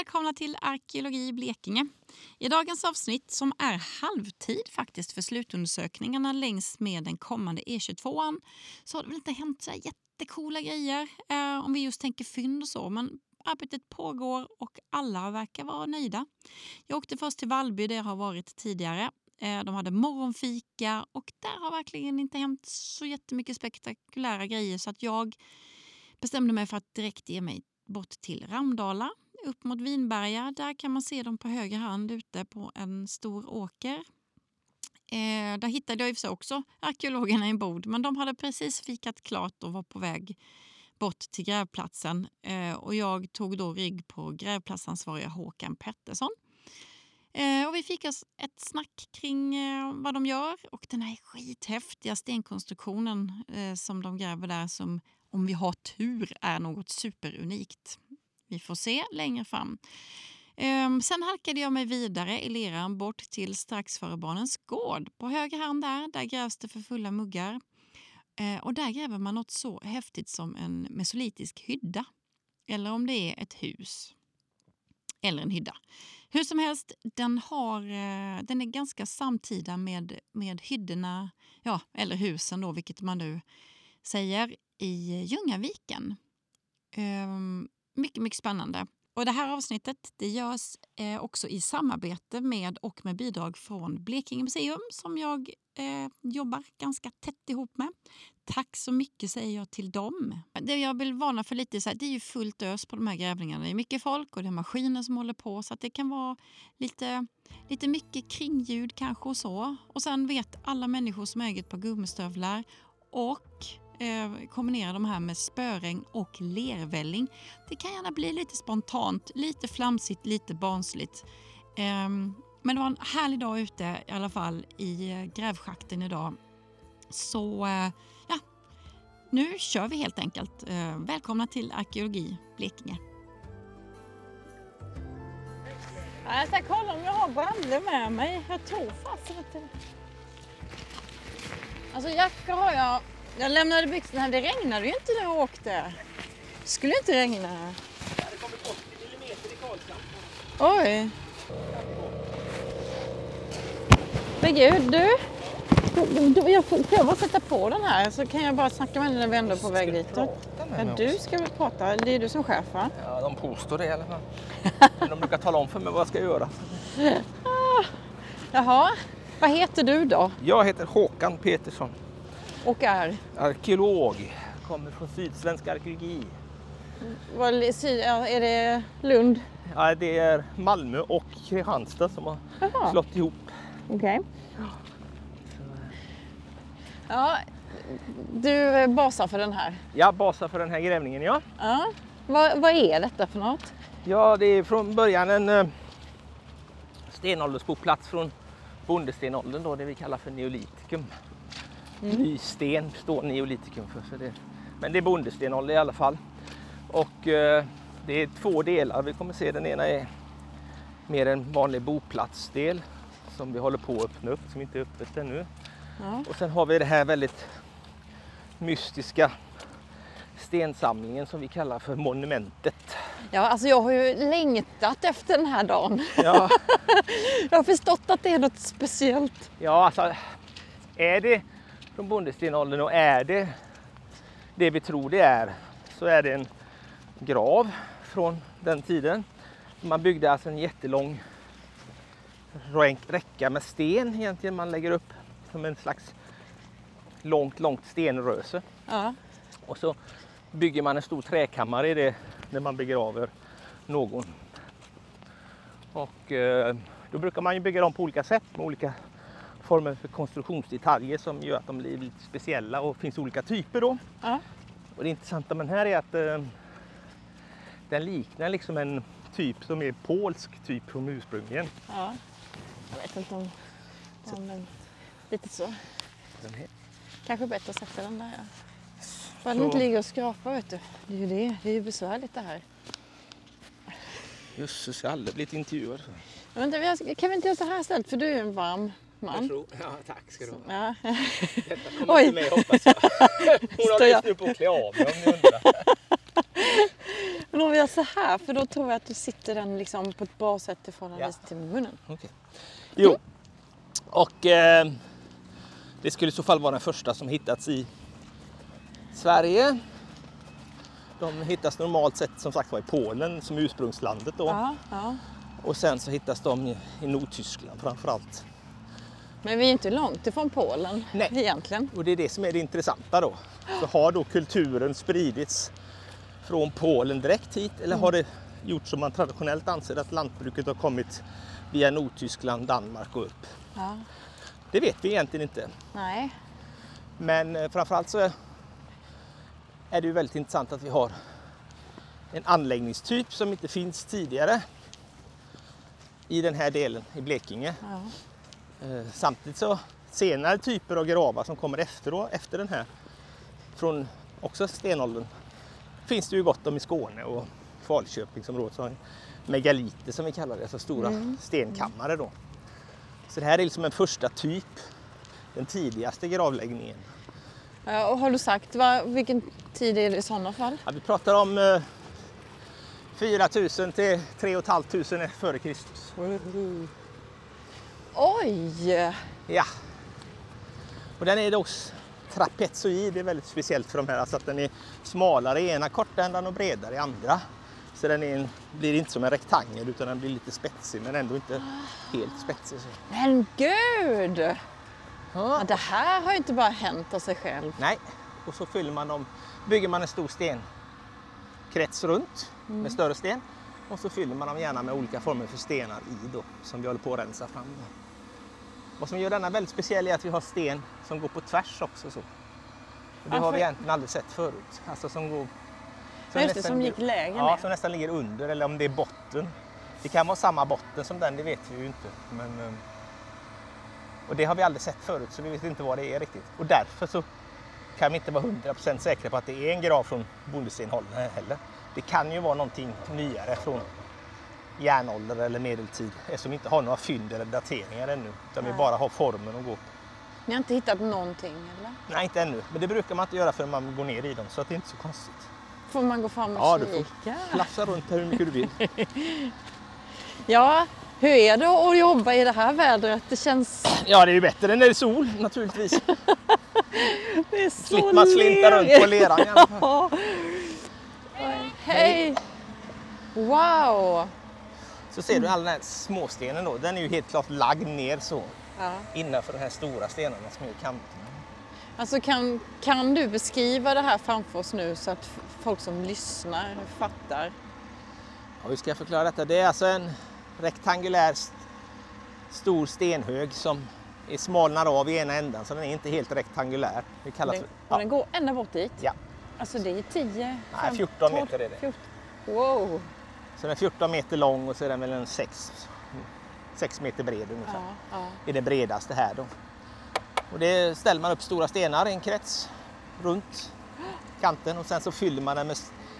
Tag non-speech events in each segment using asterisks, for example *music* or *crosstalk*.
välkomna till Arkeologi Blekinge. I dagens avsnitt, som är halvtid faktiskt för slutundersökningarna längs med den kommande E22, så har det väl inte hänt så jättecoola grejer eh, om vi just tänker fynd och så, men arbetet pågår och alla verkar vara nöjda. Jag åkte först till Vallby där jag har varit tidigare. Eh, de hade morgonfika och där har verkligen inte hänt så jättemycket spektakulära grejer så att jag bestämde mig för att direkt ge mig bort till Ramdala upp mot Vinberga. Där kan man se dem på höger hand ute på en stor åker. Eh, där hittade jag i sig också arkeologerna i bod men de hade precis fikat klart och var på väg bort till grävplatsen. Eh, och jag tog då rygg på grävplatsansvariga Håkan Pettersson. Eh, och vi fick oss ett snack kring eh, vad de gör och den här skithäftiga stenkonstruktionen eh, som de gräver där som om vi har tur är något superunikt. Vi får se längre fram. Ehm, sen halkade jag mig vidare i leran bort till strax före Barnens gård. På höger hand där, där grävs det för fulla muggar. Ehm, och där gräver man något så häftigt som en mesolitisk hydda. Eller om det är ett hus. Eller en hydda. Hur som helst, den, har, eh, den är ganska samtida med, med hyddorna, ja, eller husen då, vilket man nu säger, i Ljungaviken. Ehm, mycket, mycket spännande. Och det här avsnittet det görs eh, också i samarbete med och med bidrag från Blekinge museum som jag eh, jobbar ganska tätt ihop med. Tack så mycket säger jag till dem. Det jag vill varna för lite så här, det är ju fullt ös på de här grävningarna. Det är mycket folk och det är maskiner som håller på så att det kan vara lite, lite mycket kringljud kanske och så. Och sen vet alla människor som äger ett par gummistövlar och eh, kombinera de här med spöregn och lervälling. Det kan gärna bli lite spontant, lite flamsigt, lite barnsligt. Eh, men det var en härlig dag ute i alla fall i eh, grävschakten idag. Så eh, ja, nu kör vi helt enkelt. Eh, välkomna till Arkeologi Blekinge. Jag ska kolla om jag har brallor med mig. Jag tror fasen inte Alltså jacka har jag jag lämnade byxorna här. Det regnade ju inte när jag åkte. Det skulle inte regna. Det hade kommit 80 millimeter i Karlshamn. Oj. Men gud, du. Jag får bara sätta på den här så kan jag bara snacka med henne när vi ändå är på väg dit. Ja, du ska väl prata? Det är du som chef va? Ja, de påstår det i alla fall. de brukar tala om för mig vad jag ska göra. Ah. Jaha, vad heter du då? Jag heter Håkan Petersson. Och är? Arkeolog. Kommer från Sydsvensk arkeologi. Var, är det Lund? Ja, det är Malmö och Kristianstad som har Aha. slått ihop. Okej. Okay. Ja, du basar för den här? Ja, basar för den här grävningen, ja. ja. Vad, vad är detta för något? Ja, det är från början en eh, stenåldersboplats från bondestenåldern, då, det vi kallar för neolitikum. Mm. Ny sten står neolitikum för. Så det, men det är bondestenålder i alla fall. Och eh, det är två delar vi kommer se. Den ena är mer en vanlig boplatsdel som vi håller på att öppna upp, som inte är öppet ännu. Ja. Och sen har vi det här väldigt mystiska stensamlingen som vi kallar för monumentet. Ja, alltså jag har ju längtat efter den här dagen. Ja. *laughs* jag har förstått att det är något speciellt. Ja, alltså är det från bondestenåldern och är det det vi tror det är så är det en grav från den tiden. Man byggde alltså en jättelång räcka med sten egentligen. Man lägger upp som en slags långt, långt stenröse. Ja. Och så bygger man en stor träkammare i det när man begraver någon. Och eh, då brukar man ju bygga dem på olika sätt med olika former för konstruktionsdetaljer som gör att de blir lite speciella och finns olika typer då. Ja. Och det intressanta med den här är att eh, den liknar liksom en typ som är polsk typ från ursprungligen. Ja. Jag vet inte om det använt lite så. Kanske bättre att sätta den där ja. Bara den inte ligger och skrapar vet du. Det är ju det. Det är ju besvärligt det här. Jösses, jag har aldrig blivit intervjuad. Men, kan vi inte göra så här istället? För du är en varm man. Tror, ja, tack ska du ha. Ja. Detta kommer Oj. inte med hoppas jag. *laughs* Hon håller just nu på att klä av mig om ni undrar. Men om vi gör så här, för då tror jag att du sitter den liksom på ett bra sätt i förhållande Ja. till munnen. Okej. Jo, och eh, det skulle i så fall vara den första som hittats i Sverige. De hittas normalt sett som sagt var i Polen som ursprungslandet då. Ja, ja. Och sen så hittas de i, Nordtyskland framförallt. Men vi är inte långt ifrån Polen Nej. egentligen. Och det är det som är det intressanta då. Så har då kulturen spridits från Polen direkt hit eller har det gjort som man traditionellt anser att lantbruket har kommit via Nordtyskland, Danmark och upp? Ja. Det vet vi egentligen inte. Nej. Men eh, framförallt så är är det ju väldigt intressant att vi har en anläggningstyp som inte finns tidigare i den här delen i Blekinge. Ja. Eh, Samtidigt så senare typer av gravar som kommer efter, efter den här från också stenåldern finns det ju gott om i Skåne och Falköpingsområdet. Megaliter som vi kallar det, alltså stora stenkammare då. Så det här är liksom en första typ, den tidigaste gravläggningen. Ja, och har du sagt vad, vilken tid är det i sådana fall? Ja, vi pratar om eh, 4000 till 3 500 före Kristus. Oj! Ja. Och den är då trapezoid, det är väldigt speciellt för de här, alltså att den är smalare i ena kortändan och bredare i andra. Så den en, blir inte som en rektangel utan den blir lite spetsig men ändå inte helt spetsig. Så. Men gud! Ja. Ja, det här har ju inte bara hänt av sig själv. Nej, och så fyller man dem, bygger man en stor stenkrets runt med större sten och så fyller man dem gärna med olika former för stenar i då som vi håller på att rensa fram. Då. Vad som gör denna väldigt speciell är att vi har sten som går på tvärs också. Så. Och det Ja, har vi egentligen aldrig sett förut. Alltså som går... Ja, just det, som gick lägre Ja, som nästan ligger under eller om det är botten. Det kan vara samma botten som den, det vet vi ju inte. Men, eh, och det har vi aldrig sett förut så vi vet inte vad det är riktigt. Och därför så kan vi inte vara 100% säkra på att det är en grav från bondestenåldern heller. Det kan ju vara någonting nyare från järnålder eller medeltid eftersom vi inte har några fynd eller dateringar ännu. Utan vi Nej. bara har formen att gå på. Ni har inte hittat någonting eller? Nej, inte ännu. Men det brukar man inte göra förrän man går ner i dem så att det är inte så konstigt. Får man gå fram och Ja, du får kika? Flafsa runt här hur mycket du vill. *laughs* Ja, hur är det att jobba i det här vädret? Det känns... Ja, det är ju bättre än när det är sol naturligtvis. *laughs* Det är så Slipper man slinta runt på leran i alla fall. *laughs* Hej! Wow! Så ser du all den här småstenen då. Den är ju helt klart lagd ner så Ja. innanför de här stora stenarna som är i kanterna. Alltså kan, kan du beskriva det här framför oss nu så att folk som lyssnar fattar? Ja, hur ska jag förklara detta? Det är alltså en rektangulär st- stor stenhög som är smalnar av i ena ändan så den är inte helt rektangulär. Det kallas Den, för, ja, den går ända bort dit? ja. Alltså det är 10, Nej, 14 meter är det. 14. Wow! Så den är 14 meter lång och så är den väl en 6, 6 meter bred ungefär. Ja, ja. är det bredaste här då. Och det ställer man upp stora stenar i en krets runt kanten och sen så fyller man den med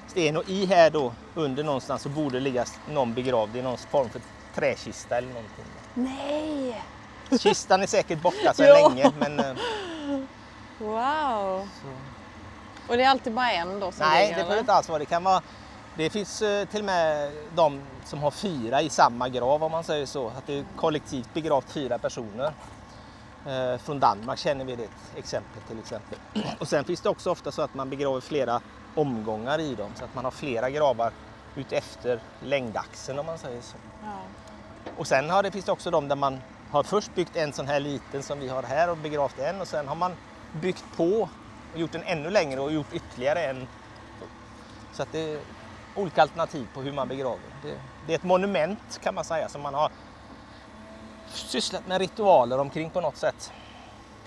sten och i här då under någonstans så borde det ligga någon begravd i någon form för träkista eller någonting. Nej! Kistan är säkert borta sedan *laughs* länge men eh, Wow! så. Och det är alltid bara en då som nej ligger, det behöver inte alls vara. Det kan vara det finns eh, till och med de som har fyra i samma grav om man säger så. Att det är kollektivt begravt fyra personer. Eh, Från Danmark känner vi det exempel till exempel. Och sen finns det också ofta så att man begraver flera omgångar i dem så att man har flera gravar ut efter längdaxeln om man säger så. Ja. Och sen har det, finns det också de där man har först byggt en sån här liten som vi har här och begravt en och sen har man byggt på gjort en ännu längre och gjort ytterligare en. Så att det är olika alternativ på hur man begraver. Det, det är ett monument kan man säga som man har sysslat med ritualer omkring på något sätt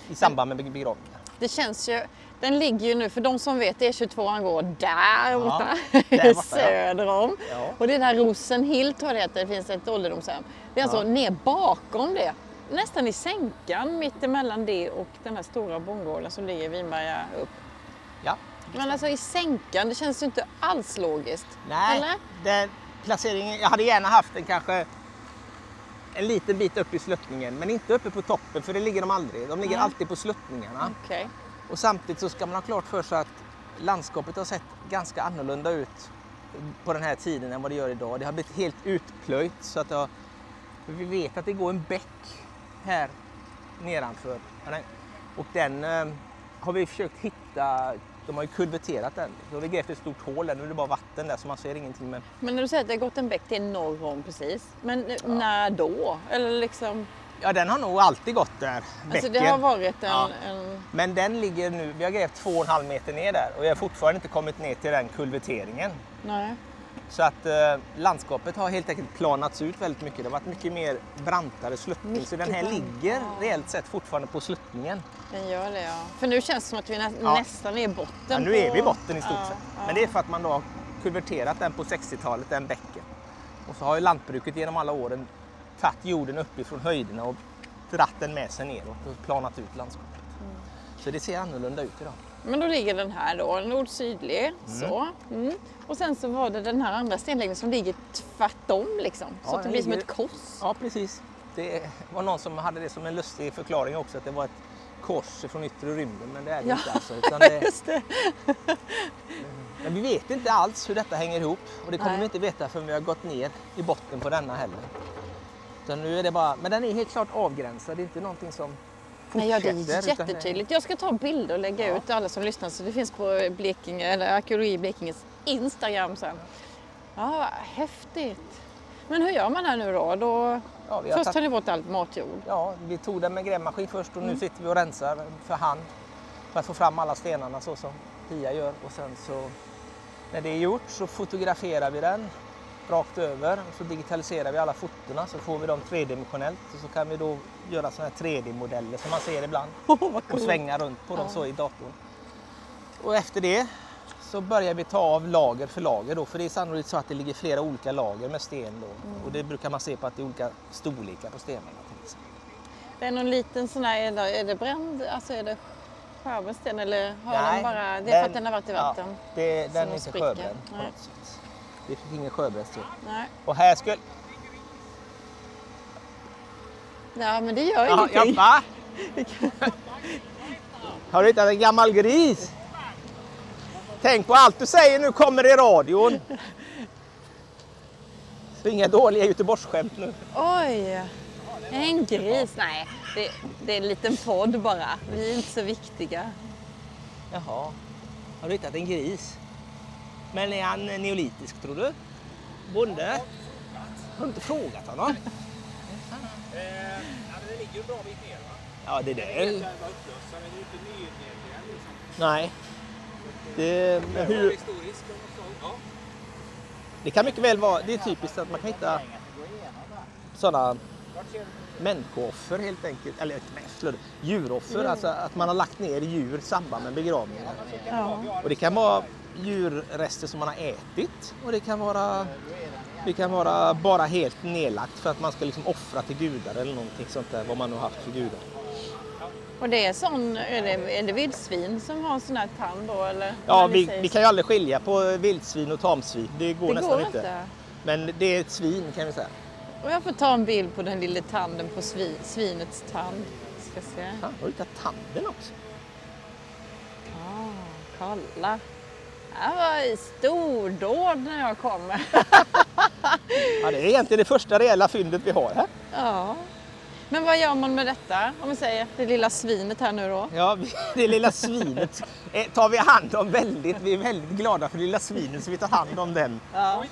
i samband med begravningar. Det känns ju, den ligger ju nu, för de som vet, E22 går där borta, där *laughs* borta, ja. söder om. Ja. Och det är där Rosenhill tror jag det heter, det finns ett ålderdomshem. Det är alltså Ja. ner bakom det, nästan i sänkan mitt emellan det och den här stora bondgården som ligger i Vinberga upp. Ja. Men alltså i sänkan, det känns ju inte alls logiskt. Nej, Eller? den placeringen, jag hade gärna haft den kanske en liten bit upp i sluttningen men inte uppe på toppen för det ligger de aldrig. De ligger Nej. alltid på sluttningarna. Okej. Och samtidigt så ska man ha klart för sig att landskapet har sett ganska annorlunda ut på den här tiden än vad det gör idag. Det har blivit helt utplöjt så att har, vi vet att det går en bäck här nedanför. Och den eh, har vi försökt hitta de har ju kulverterat den. Då har vi grävt ett stort hål där. Nu är det bara vatten där så man ser ingenting. Men, Men när du säger att det har gått en bäck till norr om precis. Men när då? Eller liksom, ja, den har nog alltid gått där, alltså bäcken. det har varit en, Ja. en... Men den ligger nu, vi har grävt två och en halv meter ner där och vi har fortfarande inte kommit ner till den kulverteringen. Nej. Så att eh, landskapet har helt enkelt planats ut väldigt mycket. Det har varit mycket mer brantare sluttning. så Mycket den här brant, ligger reellt sett fortfarande på sluttningen. Den gör det ja. För nu känns det som att vi nä Ja. nästan är i botten. Ja, nu på... är vi i botten i stort Ja, sett. ja. Men det är för att man då har kulverterat den på 60-talet, den bäcken. Och så har ju lantbruket genom alla åren tagit jorden uppifrån höjderna och dratt den med sig neråt och planat ut landskapet. Mm. Så det ser annorlunda ut idag. Men då ligger den här då, nord-sydlig. Så. Mm. Och sen så var det den här andra stenläggningen som ligger tvärtom liksom. Så Ja, att det blir som ligger- ett kors. Ja, precis. Det var någon som hade det som en lustig förklaring också, att det var ett kors från yttre rymden, men det är det Ja. inte alltså. *laughs* Utan det, Just det. men vi vet inte alls hur detta hänger ihop och det kommer Nej. vi inte veta förrän vi har gått ner i botten på denna heller. Utan nu är det bara, men den är helt klart avgränsad, det är inte någonting som Nej, ja, det är jättetydligt. Jag ska ta bilder och lägga Ja. ut alla som lyssnar så det finns på Blekinge, eller Arkeologi Blekinges Instagram sen. Ja, häftigt. Men hur gör man här nu då? då Ja, vi har först tagit- tar ni bort allt matjord. Ja, vi tog den med grävmaskin först och Mm. nu sitter vi och rensar för hand för att få fram alla stenarna så som Pia gör. Och sen så när det är gjort så fotograferar vi den rakt över och så digitaliserar vi alla fotona så får vi dem tredimensionellt och så kan vi då göra sådana här 3D-modeller som man ser ibland *laughs* Oh, och svänga runt på dem Ja. så i datorn. Och efter det så börjar vi ta av lager för lager då, för det är sannolikt så att det ligger flera olika lager med sten då. Mm. Och det brukar man se på att det är olika storlekar på stenarna. till exempel. Det är någon liten sån här, är det, bränd, alltså är det sjöbrännsten eller har Nej, den bara, det är för att den har varit i vatten? Ja, det, den är inte sjöbränd på något sätt. Det finns ingen sjöbrännsten. Nej. Och här skulle... Ja, men det gör Ja, ingenting. ja? *laughs* Har du hittat en gammal gris? Tänk på allt du säger nu kommer i radion. Så inga dåliga Göteborgsskämt nu. Oj! En gris? Nej, det, det är en liten podd bara. Vi är inte så viktiga. Jaha. Har du hittat en gris? Men är han neolitisk tror du? Bonde? Har du inte frågat honom? Eh, det ligger ju en bra bit ner va? Ja, det Det är så den är inte liksom. Nej. Det, men Det hur, det kan mycket väl vara, det är typiskt att man kan hitta sådana människooffer helt enkelt, eller människor, djuroffer, alltså att man har lagt ner djur i samband med begravningar. Ja. Och det kan vara djurrester som man har ätit och det kan vara, det kan vara bara helt nedlagt för att man ska liksom offra till gudar eller någonting sånt där, vad man nu har haft för gudar. Och det är sån, är det, är det vildsvin som har sån här tand då eller? Ja, vi, vi kan ju aldrig skilja på vildsvin och tamsvin, det går Det nästan går inte. inte. Men det är ett svin kan vi säga. Och jag får ta en bild på den lilla tanden på svi, svinets tand. Ska se. Ja, har du hittat tanden också? Ah, kolla. Det var stordåd när jag kommer. Ja, det är egentligen det första reella fyndet vi har här. ja. Men vad gör man med detta? Om vi säger det lilla svinet här nu då. Ja, *laughs* det lilla svinet eh, tar vi hand om väldigt. Vi är väldigt glada för det lilla svinet så vi tar hand om den. Ja.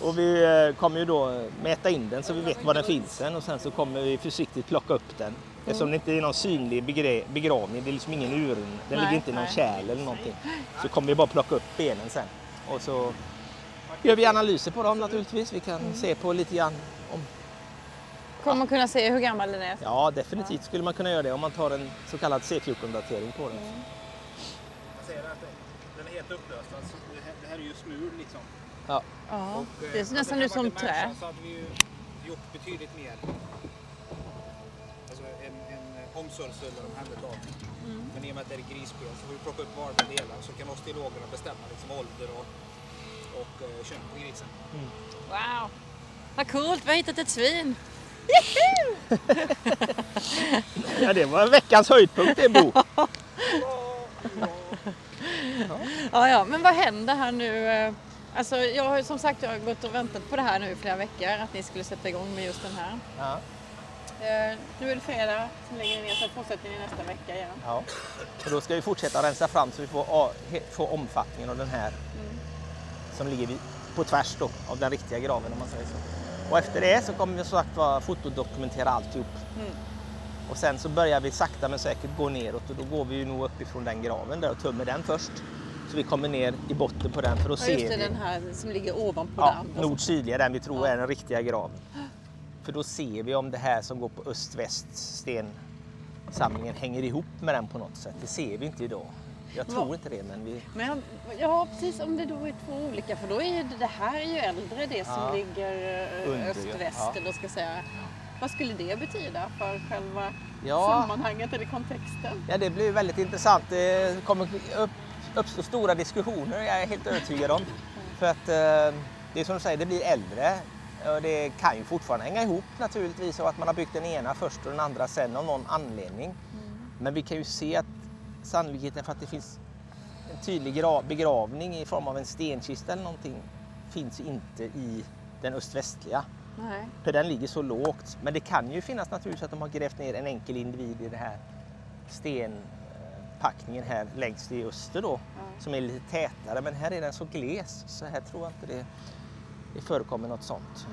Och vi eh, kommer ju då mäta in den så vi vet var den finns sen och sen så kommer vi försiktigt plocka upp den. Eftersom det inte är någon synlig begravning, det är liksom ingen urn, den Nej, ligger inte i någon nej. kärl eller någonting. Så kommer vi bara plocka upp benen sen. Och så gör vi analyser på dem naturligtvis. Vi kan se på lite grann om Kommer man kunna se hur gammal den är? Ja, definitivt skulle man kunna göra det om man tar en så kallad C14-datering på den. Jag säger att den är helt upplöst. Alltså, det, här, det är ju smul liksom. Ja. Ja. Och, Det eh, ser nästan hade ut som trä. Så hade vi ju gjort betydligt mer. En omsorgsfull omhändertagning. Mm. Men i och med att det är grisspel så får vi plocka upp varje delar så kan osteologerna bestämma liksom ålder och, och eh, kön på grisen. Wow. Vad coolt, vi har hittat ett svin. *laughs* ja, det var veckans höjdpunkt det Bo. *laughs* Ja, ja, men vad händer här nu? eh, Alltså, jag har ju som sagt jag har gått och väntat på det här nu i flera veckor, att ni skulle sätta igång med just den här. Ja. Eh, nu är det fredag, sen lägger ni ner, sen fortsätter ni nästa vecka igen. Ja. Och då ska vi fortsätta rensa fram så vi får, får omfattningen av den här som ligger på tvärs då, av den riktiga graven om man säger så. Och efter det så kommer vi som sagt vara fotodokumentera alltihop. Och sen så börjar vi sakta men säkert gå neråt och då går vi ju nog uppifrån den graven där och tömmer den först. Så vi kommer ner i botten på den för då Ja, ser just det, vi den här som ligger ovanpå ja, andra. nord-sydliga, den vi tror är den riktiga graven. För då ser vi om det här som går på öst-väst stensamlingen hänger ihop med den på något sätt. Det ser vi inte idag. Jag tror Va- inte det men vi... Men ja, precis. Om det då är två olika. För då är ju det, här är ju äldre, det som Ja. ligger eh, öst-väst. Ja. Eller ska säga. Vad skulle det betyda för själva Ja. sammanhanget eller kontexten? Ja, det blir väldigt intressant. Det kommer upp, uppstå stora diskussioner, jag är helt övertygad om. För att eh, det är som du säger, det blir äldre. Det kan ju fortfarande hänga ihop naturligtvis av att man har byggt den ena först och den andra sen av någon anledning. Men vi kan ju se att sannolikheten för att det finns en tydlig gra- begravning i form av en stenkista eller någonting finns inte i den öst-västliga. Nej. För den ligger så lågt. Men det kan ju finnas naturligtvis att de har grävt ner en enkel individ i den här stenpackningen här längst i öster då. Som är lite tätare. Men här är den så gles så här tror jag inte det, det förekommer något sånt.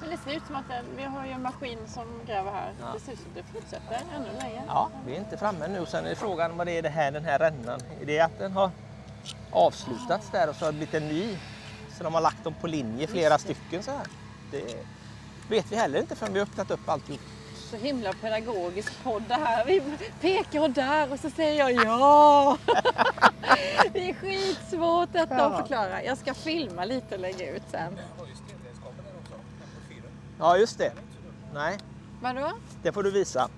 Men det ser ut som att den, vi har ju en maskin som gräver här. Ja. Det ser ut som att det fortsätter ännu längre. Ja, vi är inte framme nu. Sen är frågan vad det är det här, den här rännan. Är det att den har avslutats där och så har det blivit en ny? Så de har lagt dem på linje, flera stycken så här. Det vet vi heller inte förrän vi har öppnat upp alltihop. Så himla pedagogisk podd det här. Vi pekar och där och så säger jag ja. *laughs* det är skitsvårt detta Ja. att förklara. Jag ska filma lite och lägga ut sen. Ja, just det. Nej, Vadå? det får du visa.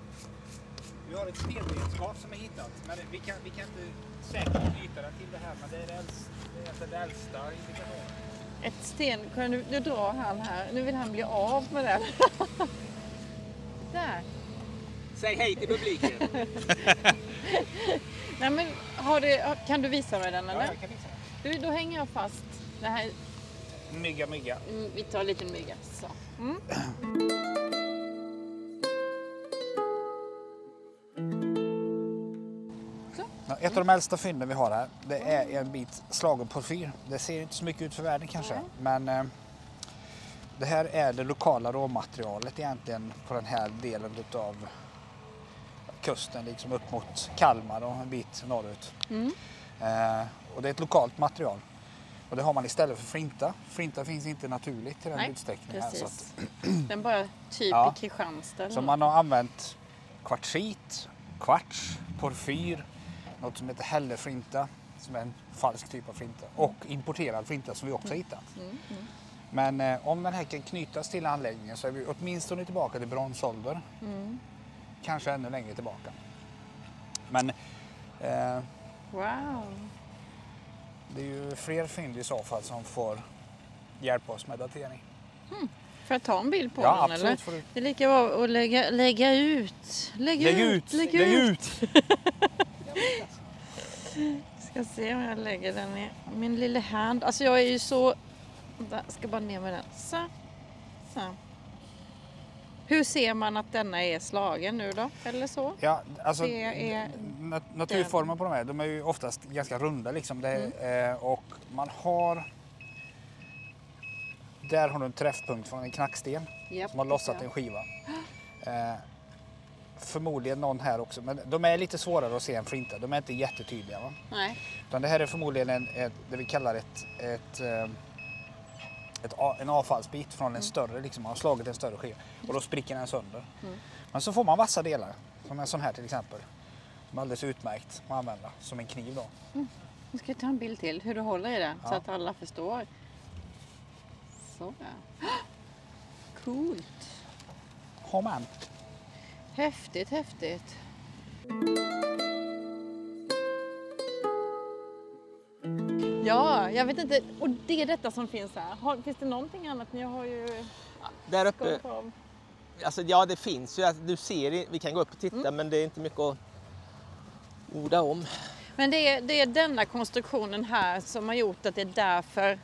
Vi har ett stenredskap som är hittat, men vi kan, vi kan inte säkert knyta den till det här, men det är det äldsta, det är egentligen det äldsta indikationen. Ett sten. Kan du, nu drar han här. Nu vill han bli av med den. *laughs* där. Säg hej till publiken. *laughs* Nej, men har det, kan du visa mig den Ja, eller? jag kan visa. Du, då hänger jag fast. Det här, Mygga, mygga. mm, vi tar lite mygga. Så. Mm. Ja, ett av de äldsta fynden vi har här, det är en bit slagen porfyr. Det ser inte så mycket ut för världen kanske, men eh, det här är det lokala råmaterialet egentligen på den här delen utav kusten, liksom upp mot Kalmar och en bit norrut. Mm. Eh, och det är ett lokalt material. Och det har man istället för flinta. Flinta finns inte naturligt i den Nej, utsträckningen. att-. *clears throat* Den bara typ Ja. i Kristianstad. Så man har använt kvartsit, kvarts, porfyr, något som heter hälleflinta som är en falsk typ av flinta och importerad flinta som vi också har hittat. Men eh, om den här kan knytas till anläggningen så är vi åtminstone tillbaka till bronsålder. Kanske ännu längre tillbaka. Men eh, Wow. det är ju fler fynd i så fall som får hjälpa oss med datering. Får jag ta en bild på Ja, den absolut eller? får du. Det är lika bra att lägga, lägga ut. Lägg, Lägg ut! ut! Lägg Lägg ut! *laughs* Ska se om jag lägger den i min lilla hand. Alltså jag är ju så... Där, ska bara ner med den. Så. så. Hur ser man att denna är slagen nu då? Eller så? Ja, alltså, Det är nat- naturformen på de här, de är ju oftast ganska runda liksom. Det, Mm. eh, och man har... Där har du en träffpunkt från en knacksten Japp, som har lossat ja. en skiva. Eh, förmodligen någon här också, men de är lite svårare att se än flinta. De är inte jättetydliga. Va? Nej. Utan det här är förmodligen en, ett, det vi kallar ett, ett, eh, ett, en avfallsbit från en större, liksom, man har slagit en större skiva och då spricker den sönder. Men så får man vassa delar, som en sån här till exempel. Som är alldeles utmärkt att använda som en kniv då. Nu ska jag ta en bild till hur du håller i den så Ja. att alla förstår. Så ja. Coolt. Har man. Häftigt, häftigt. Ja, jag vet inte. Och det är detta som finns här. Har, finns det någonting annat? Ni har ju Där uppe, alltså, ja det finns ju, alltså, du ser, vi kan gå upp och titta men det är inte mycket att orda om. Men det är, det är denna konstruktionen här som har gjort att det är därför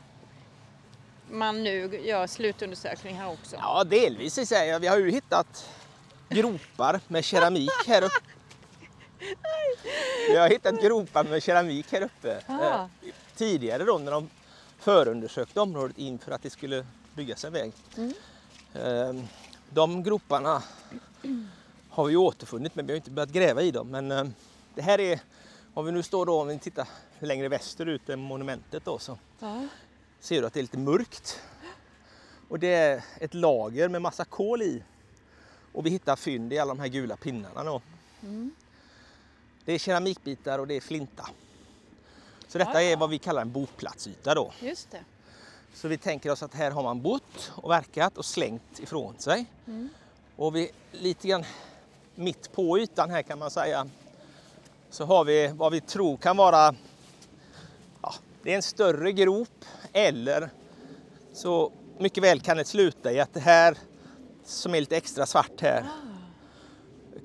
man nu gör slutundersökning här också? Ja, delvis sig. Vi har ju hittat gropar med keramik här uppe. *laughs* Vi har hittat gropar med keramik här uppe. Ah. Tidigare då när de förundersökte området inför att det skulle byggas en väg. Eh, De groparna har vi återfunnit men vi har inte börjat gräva i dem. Men eh, det här är, om vi nu står då, om vi tittar längre västerut än monumentet då så Ja. ser du att det är lite mörkt. Och det är ett lager med massa kol i. Och vi hittar fynd i alla de här gula pinnarna då. Det är keramikbitar och det är flinta. Så detta är vad vi kallar en boplatsyta då. Just det. Så vi tänker oss att här har man bott och verkat och slängt ifrån sig. Och vi lite grann mitt på ytan här kan man säga så har vi vad vi tror kan vara ja, det är en större grop eller så mycket väl kan det sluta i att det här som är lite extra svart här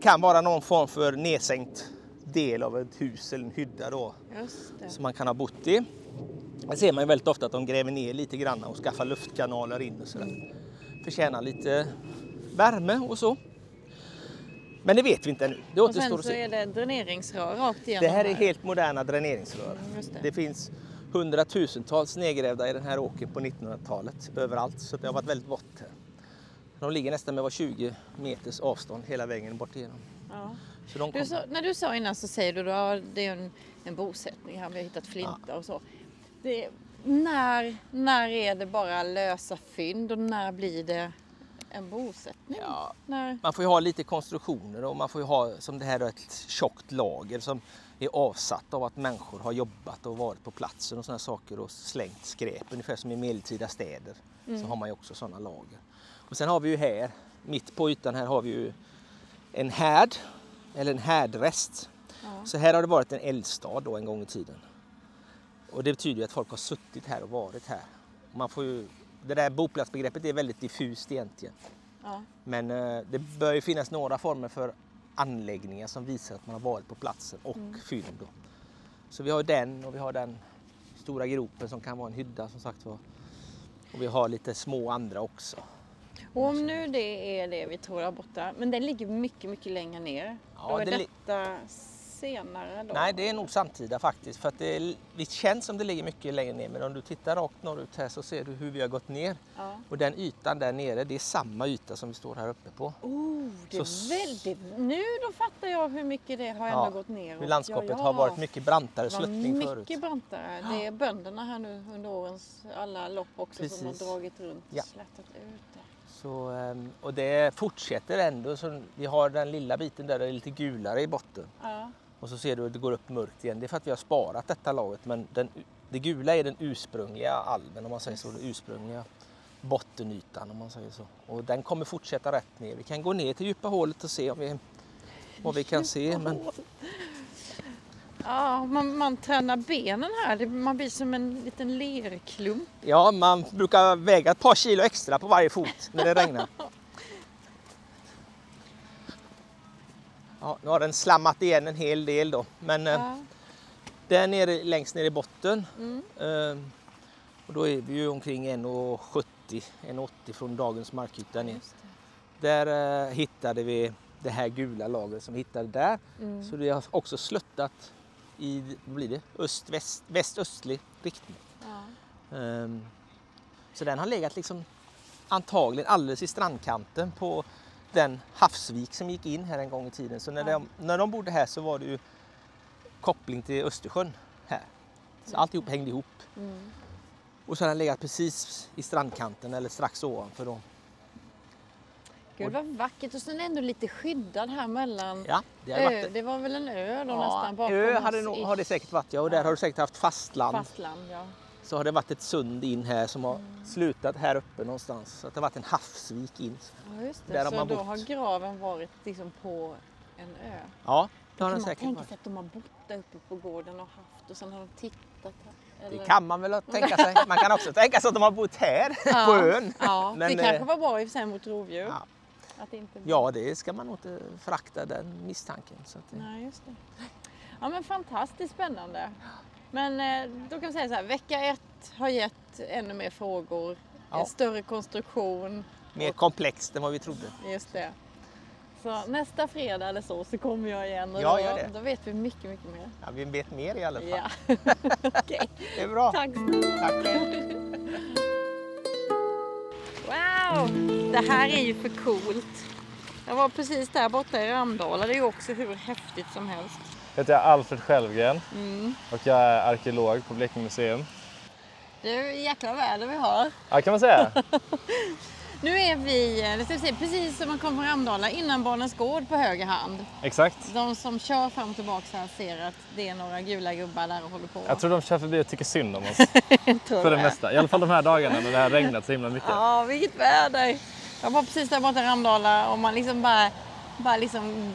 kan vara någon form för nedsänkt del av ett hus eller en hydda då som man kan ha bott i. Det ser man ju väldigt ofta att de gräver ner lite grann och skaffar luftkanaler in och sådär. Förtjänar lite värme och så. Men det vet vi inte ännu. Det Och återstår sen att så se. är det dräneringsrör rakt igenom. Det här är helt moderna dräneringsrör. Mm, det. Det finns hundratusentals nedgrävda i den här åkern på 1900-talet överallt så det har varit väldigt vått här. De ligger nästan med var 20 meters avstånd hela vägen bort igenom. Ja. Så Du sa, när du sa innan så säger du att det är en, en bosättning här, vi har hittat flinta och så. Det, när, när är det bara lösa fynd och när blir det en bosättning? Ja, När, Man får ju ha lite konstruktioner och man får ju ha som det här är ett tjockt lager som är avsatt av att människor har jobbat och varit på platsen och sådana saker och slängt skräp. Ungefär som i medeltida städer så har man ju också sådana lager. Och sen har vi ju här, mitt på ytan här har vi ju en härd eller en härdrest. Ja. Så här har det varit en eldstad då en gång i tiden. Och det betyder ju att folk har suttit här och varit här. Man får ju, det där boplatsbegreppet är väldigt diffust egentligen. ja. Men eh, det bör ju finnas några former för anläggningar som visar att man har varit på platsen och fynd. Då. Så vi har den och vi har den stora gropen som kan vara en hydda som sagt var. Och vi har lite små andra också. Och om nu det är det vi tror där borta, men den ligger mycket, mycket längre ner. Ja, då är det detta senare då? Nej, det är nog samtida faktiskt. För att det, är, det känns som det ligger mycket längre ner. Men om du tittar rakt norrut här så ser du hur vi har gått ner. Ja. Och den ytan där nere, det är samma yta som vi står här uppe på. Oh, det Så- är väldigt... Nu då fattar jag hur mycket det har ändå Ja, gått ner. Hur landskapet har varit mycket brantare sluttning mycket förut. brantare. Det är bönderna här nu under årens alla lopp också som har Precis. dragit runt och Ja. slätat ut. Så, ehm, och det fortsätter ändå. Så vi har den lilla biten där det är lite gulare i botten. Ja. Och så ser du att det går upp mörkt igen. Det är för att vi har sparat detta laget. Men den, det gula är den ursprungliga alven om man säger så. Den ursprungliga bottenytan om man säger så. Och den kommer fortsätta rätt ner. Vi kan gå ner till djupa hålet och se om vi, vad vi kan se. Men Ja, man, man tränar benen här. Man blir som en liten lerklump. ja, man brukar väga ett par kilo extra på varje fot när det regnar. Ja, nu har den slammat igen en hel del då. Men eh, Ja. Där nere, längst ner i botten. Mm. Ehm, och då är vi ju omkring 1,70 1,80 från dagens markyta ner. Där eh, hittade vi det här gula lagret som vi hittade där. Mm. Så det har också sluttat i vad blir det? Öst, väst, väst-östlig riktning. Ja. Ehm, så den har legat liksom antagligen alldeles i strandkanten på den havsvik som gick in här en gång i tiden. Så när, Ja. de, när de bodde här så var det ju koppling till Östersjön här. Så alltihop hängde ihop. Mm. Och så har den legat precis i strandkanten eller strax ovanför då. Gud vad vackert och sen ändå lite skyddad här mellan Ja, det har ö. varit Det var väl en ö då ja, nästan bakom ö hade, nog, har det säkert varit ja. Och där Ja. har du säkert haft fastland. fastland. Ja. Så har det varit ett sund in här som har slutat här uppe någonstans. Så att det har varit en havsvik in. Ja, just det. Där har så man då bott. har graven varit liksom på en ö. Ja, det har kan den man säkert tänka varit. sig att de har bott där uppe på gården och haft och sen har de tittat. Här, Det eller? kan man väl tänka sig. Man kan också tänka sig att de har bott här *laughs* Ja, på ön. Ja, Men, det kanske eh, var bra i och för sig mot rovdjur. Ja. Att det inte Ja, det ska man nog inte förakta den misstanken. Så det... Nej, just det. Ja, men fantastiskt spännande. Men eh, då kan vi säga så här, vecka ett har gett ännu mer frågor Ja. En större konstruktion. Mer komplext än vad vi trodde. Just det. Så nästa fredag eller så så kommer jag igen och Ja, då, då vet vi mycket, mycket mer. Ja, vi vet mer i alla fall. Ja. *laughs* Okej, Det är bra. tack. Tack. Wow! Det här är ju för coolt. Jag var precis där borta i Ramdala. Det är ju också hur häftigt som helst. Jag heter Alfred Självgren Mm. och jag är arkeolog på Blekinge museum. Ju jäkla väder vi har. Ja, kan man säga. *laughs* Nu är vi eh, precis som man kommer från Ramdala innan Barnens Gård på höger hand. Exakt. De som kör fram och tillbaka här ser att det är några gula gubbar där och håller på. Jag tror de kör förbi och tycker synd om oss *laughs* för det det. mesta. I alla fall de här dagarna när det har regnat så himla mycket. Ja, vilket väder! Jag var precis där borta i Ramdala och man liksom bara, bara liksom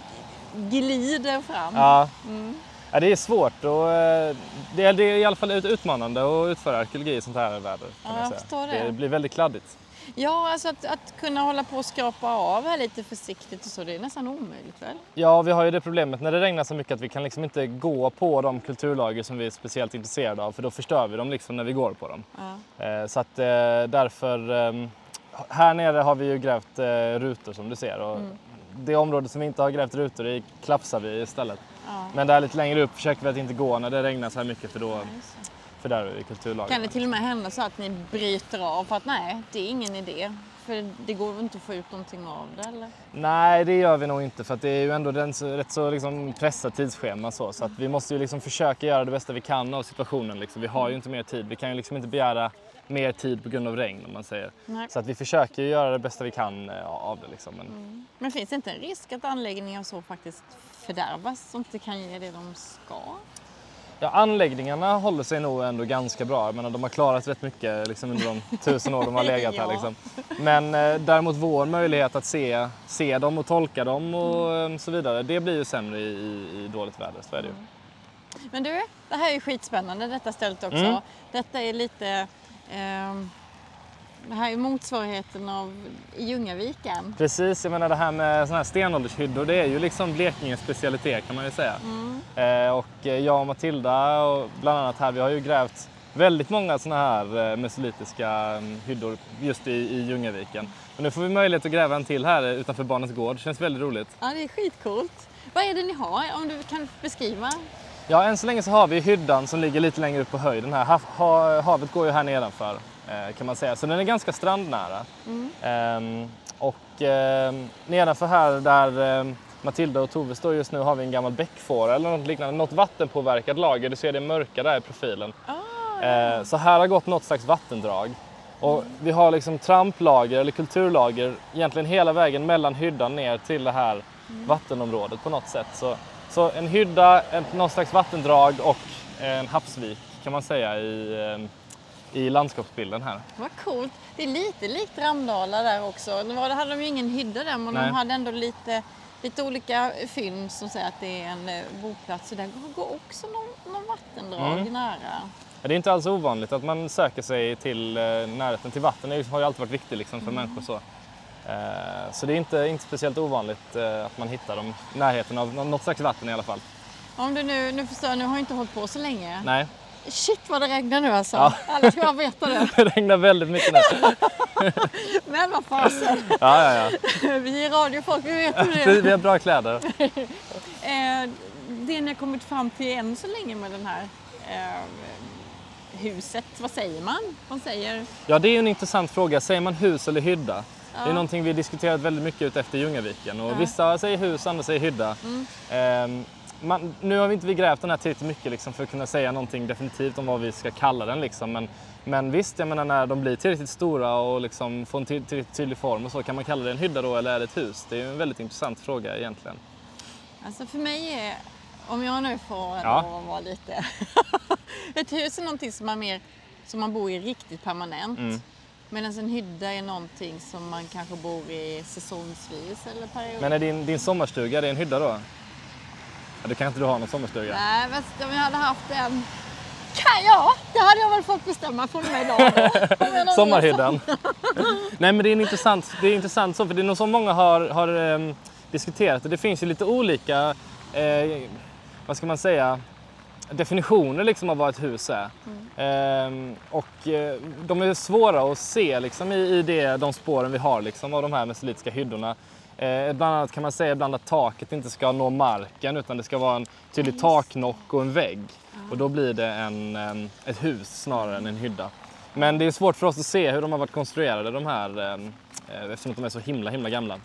glider fram. Ja. Mm. Ja, det är svårt och eh, det är, det är i alla fall ut- utmanande att utföra arkeologi i sånt här väder. Kan Ja, man jag säga. det. det blir väldigt kladdigt. Ja, alltså att, att kunna hålla på och skrapa av här lite försiktigt och så, det är nästan omöjligt väl? Ja, vi har ju det problemet när det regnar så mycket att vi kan liksom inte gå på de kulturlager som vi är speciellt intresserade av för då förstör vi dem liksom när vi går på dem. Ja. Eh, Så att eh, därför, eh, här nere har vi ju grävt eh, rutor som du ser och Mm. det område som vi inte har grävt rutor i klapsar vi istället. Ja. Men där lite längre upp försöker vi att inte gå när det regnar så här mycket för då fördärvar vi kulturlagen. Kan det till och med hända så att ni bryter av för att nej, det är ingen idé? För det går inte att få ut någonting av det eller? Nej, det gör vi nog inte för att det är ju ändå en så, rätt så liksom pressat tidsschema så, så att vi måste ju liksom försöka göra det bästa vi kan av situationen. Liksom. Vi har ju inte mer tid. Vi kan ju liksom inte begära mer tid på grund av regn om man säger. Nej. Så att vi försöker ju göra det bästa vi kan eh, av det liksom. Men Men finns det inte en risk att anläggningar så faktiskt fördärvas och inte kan ge det de ska? Ja, anläggningarna håller sig nog ändå ganska bra. Jag menar, de har klarat rätt mycket liksom, under de *laughs* tusen år de har legat här. Liksom. Men eh, däremot vår möjlighet att se, se dem och tolka dem och Mm. eh, så vidare, det blir ju sämre i, i, i dåligt väder. Så är det ju. Men du, det här är ju skitspännande detta stället också. Mm. Detta är lite... ehm, det här är motsvarigheten av Ljungaviken. Precis, jag menar det här med såna här stenåldershyddor, det är ju liksom Blekinges specialitet kan man ju säga. Eh, och eh, jag och Matilda och bland annat här, vi har ju grävt väldigt många såna här eh, mesolitiska mm, hyddor just i, i Ljungaviken. Men nu får vi möjlighet att gräva en till här utanför Barnens Gård, känns väldigt roligt. Ja, det är skitcoolt. Vad är det ni har? Om du kan beskriva? Ja, än så länge så har vi hyddan som ligger lite längre upp på höjden här. Hav, ha, havet går ju här nedanför kan man säga, så den är ganska strandnära. Ehm, och ehm, nedanför här där ehm, Matilda och Tove står just nu har vi en gammal bäckfåra eller något liknande, något vattenpåverkat lager. Du ser det mörka där i profilen. Eh, så här har gått något slags vattendrag. Och vi har liksom tramplager eller kulturlager egentligen hela vägen mellan hyddan ner till det här vattenområdet på något sätt. Så, så en hydda, ett, något slags vattendrag och en havsvik kan man säga i, eh, i landskapsbilden här. Vad coolt. Det är lite likt Ramdala där också. Nu hade de ju ingen hydda där men Nej. de hade ändå lite, lite olika fynd som säger att det är en eh, boplats. Så där går också någon, någon vattendrag Mm. nära. Ja, Det är inte alls ovanligt att man söker sig till eh, närheten till vatten. Det har ju alltid varit viktigt liksom, för människor. Så. Eh, så det är inte, inte speciellt ovanligt att man hittar dem i närheten av nå- något slags vatten i alla fall. Om du nu, nu förstår nu har jag inte hållit på så länge. Nej, Shit vad det regnar nu alltså. Ja. Alla ska bara veta det. *laughs* det regnar väldigt mycket nu. *laughs* Men vad fasen. Ja, ja, ja. *laughs* Vi är radiofolk, vi vet hur det är. vi har bra kläder. Eh, det ni har kommit fram till än så länge med den här eh, huset, vad säger man? Man säger Ja, det är en intressant fråga. Säger man hus eller hydda? Det är någonting vi diskuterat väldigt mycket ut efter Ljungaviken. Och Ja. Vissa säger hus, andra säger hydda. Mm. Ehm, man, nu har vi inte vi grävt den här tillräckligt mycket liksom, för att kunna säga någonting definitivt om vad vi ska kalla den. Liksom. Men, men visst, jag menar när de blir tillräckligt stora och liksom får en ty- tillräckligt tydlig form och så, kan man kalla det en hydda då eller är det ett hus? Det är en väldigt intressant fråga egentligen. Alltså för mig är, om jag nu får Ja. vara lite... *laughs* ett hus är någonting som man, mer, som man bor i riktigt permanent. Mm. Medan en hydda är någonting som man kanske bor i säsongsvis eller period. Men är din, din sommarstuga, är det en hydda då? Ja, du kan inte du ha någon sommarstuga? Nej, men om jag hade haft en... Kan jag? Det hade jag väl fått bestämma från mig idag. *laughs* Sommarhyddan. *laughs* Nej men det är en intressant, det är intressant så, för det är nog så många har, har ehm, diskuterat och det finns ju lite olika, eh, vad ska man säga, definitioner liksom av vad ett hus är. Ehm, och eh, de är svåra att se liksom, i, i det, de spåren vi har liksom, av de här mesolitiska hyddorna. Eh, bland annat kan man säga ibland att taket inte ska nå marken utan det ska vara en tydlig taknock och en vägg. Och då blir det en, em, ett hus snarare än en hydda. Men det är svårt för oss att se hur de har varit konstruerade de här em, eh, eftersom de är så himla himla gamla.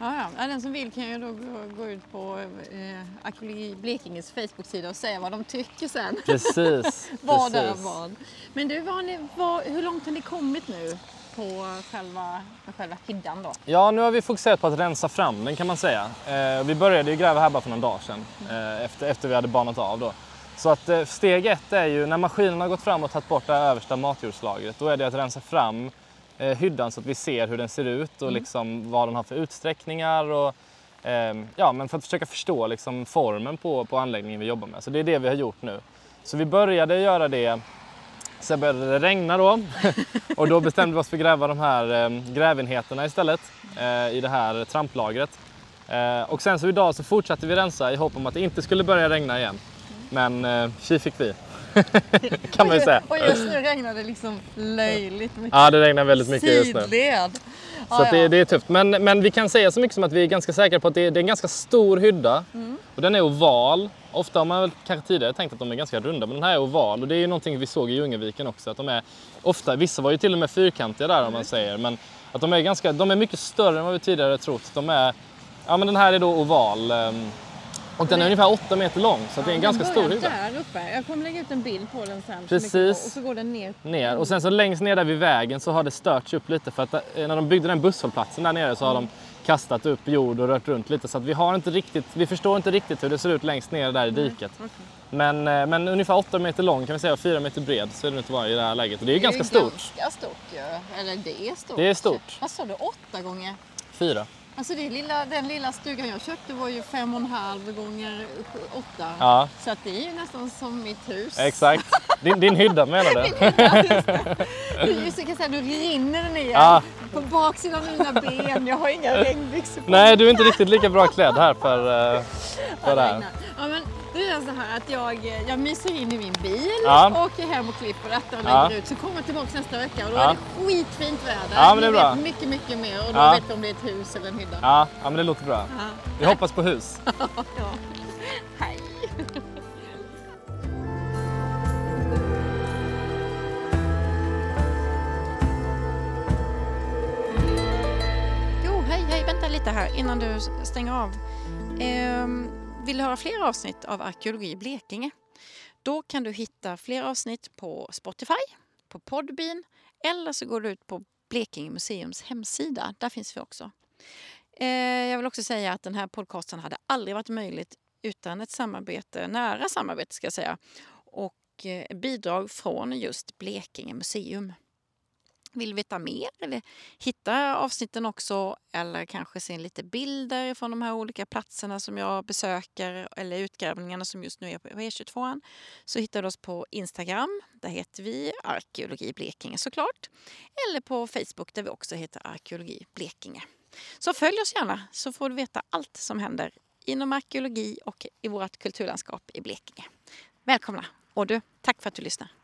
Ja, ja. Den som vill kan ju då gå, gå ut på eh, Arkeologi Blekinges Facebook-sida och säga vad de tycker sen. Precis. *laughs* vad är precis. vad. Men du, vad, ni, vad, hur långt har ni kommit nu på själva, själva hyddan då? Ja, nu har vi fokuserat på att rensa fram den kan man säga. Eh, vi började ju gräva här bara för några dagar sedan eh, efter, efter vi hade banat av då. Så att eh, steg ett är ju när maskinen har gått fram och tagit bort det översta matjordslagret, då är det att rensa fram eh, hyddan så att vi ser hur den ser ut och liksom vad den har för utsträckningar och ehm, ja, men för att försöka förstå liksom formen på, på anläggningen vi jobbar med. Så det är det vi har gjort nu. Så vi började göra det Sen började det regna då *laughs* och då bestämde vi oss för att gräva de här eh, grävenheterna istället eh, i det här tramplagret. Eh, och sen så idag så fortsatte vi rensa i hopp om att det inte skulle börja regna igen. Men tji fick vi. *laughs* kan man ju säga. Och just nu regnar det liksom löjligt mycket. Ja, det regnar väldigt mycket just nu. Sidled. Så det, det är tufft. Men, men vi kan säga så mycket som att vi är ganska säkra på att det, det är en ganska stor hydda. Och den är oval. Ofta har man väl kanske tidigare tänkt att de är ganska runda, men den här är oval. Och det är ju någonting vi såg i Ljungaviken också. Att de är ofta, vissa var ju till och med fyrkantiga där om man säger. Men att de är, ganska, de är mycket större än vad vi tidigare trott. De är, ja men den här är då oval. ehm, Och den är ungefär 8 meter lång, så att det är en ganska stor hydda. där uppe. Jag kommer lägga ut en bild på den sen. Precis. Och så går den ner. ner. Och sen så längst ner där vid vägen så har det störts upp lite för att eh, när de byggde den busshållplatsen där nere så har de kastat upp jord och rört runt lite så att vi har inte riktigt, vi förstår inte riktigt hur det ser ut längst ner där i diket. Men, eh, men ungefär 8 meter lång kan vi säga och 4 meter bred så är det inte vara i det här läget. Och det är ju ganska stort. ganska stort ju. Eller det är stort. Det är stort. Vad sa du? Åtta gånger? Fyra. Alltså det lilla, den lilla stugan jag köpte var ju fem och en halv gånger åtta. Ja, Så att det är ju nästan som mitt hus. exakt. Din, din hydda menar du? *laughs* Just det, kan jag säga, nu rinner det ner Ja. på baksidan av mina ben. Jag har inga regnbyxor på Nej, du är inte riktigt lika bra klädd här för, eh, för det här. Ja, men det är så här att jag, jag myser in i min bil, Ja. åker hem och klipper detta och Ja. lägger ut. Så kommer jag tillbaka nästa vecka och då Ja. är det skitfint väder. Ja, men det är bra. vet mycket, mycket mer och då Ja. vet vi om det är ett hus eller en hydda. Ja, ja, men det låter bra. Ja. Vi hoppas på hus. *laughs* Ja. Hej! Jo, hej, hej, vänta lite här innan du stänger av. Ehm, vill du höra fler avsnitt av Arkeologi i Blekinge? Då kan du hitta fler avsnitt på Spotify, på Podbean eller så går du ut på Blekinge museums hemsida. Där finns vi också. Eh, jag vill också säga att den här podcasten hade aldrig varit möjligt utan ett samarbete, nära samarbete ska jag säga, och eh, bidrag från just Blekinge museum. Vill veta mer eller hitta avsnitten också eller kanske se lite bilder från de här olika platserna som jag besöker eller utgrävningarna som just nu är på E22 så hittar du oss på Instagram. Där heter vi Arkeologi Blekinge såklart. Eller på Facebook där vi också heter Arkeologi Blekinge. Så följ oss gärna så får du veta allt som händer inom arkeologi och i vårt kulturlandskap i Blekinge. Välkomna! Och du, tack för att du lyssnar.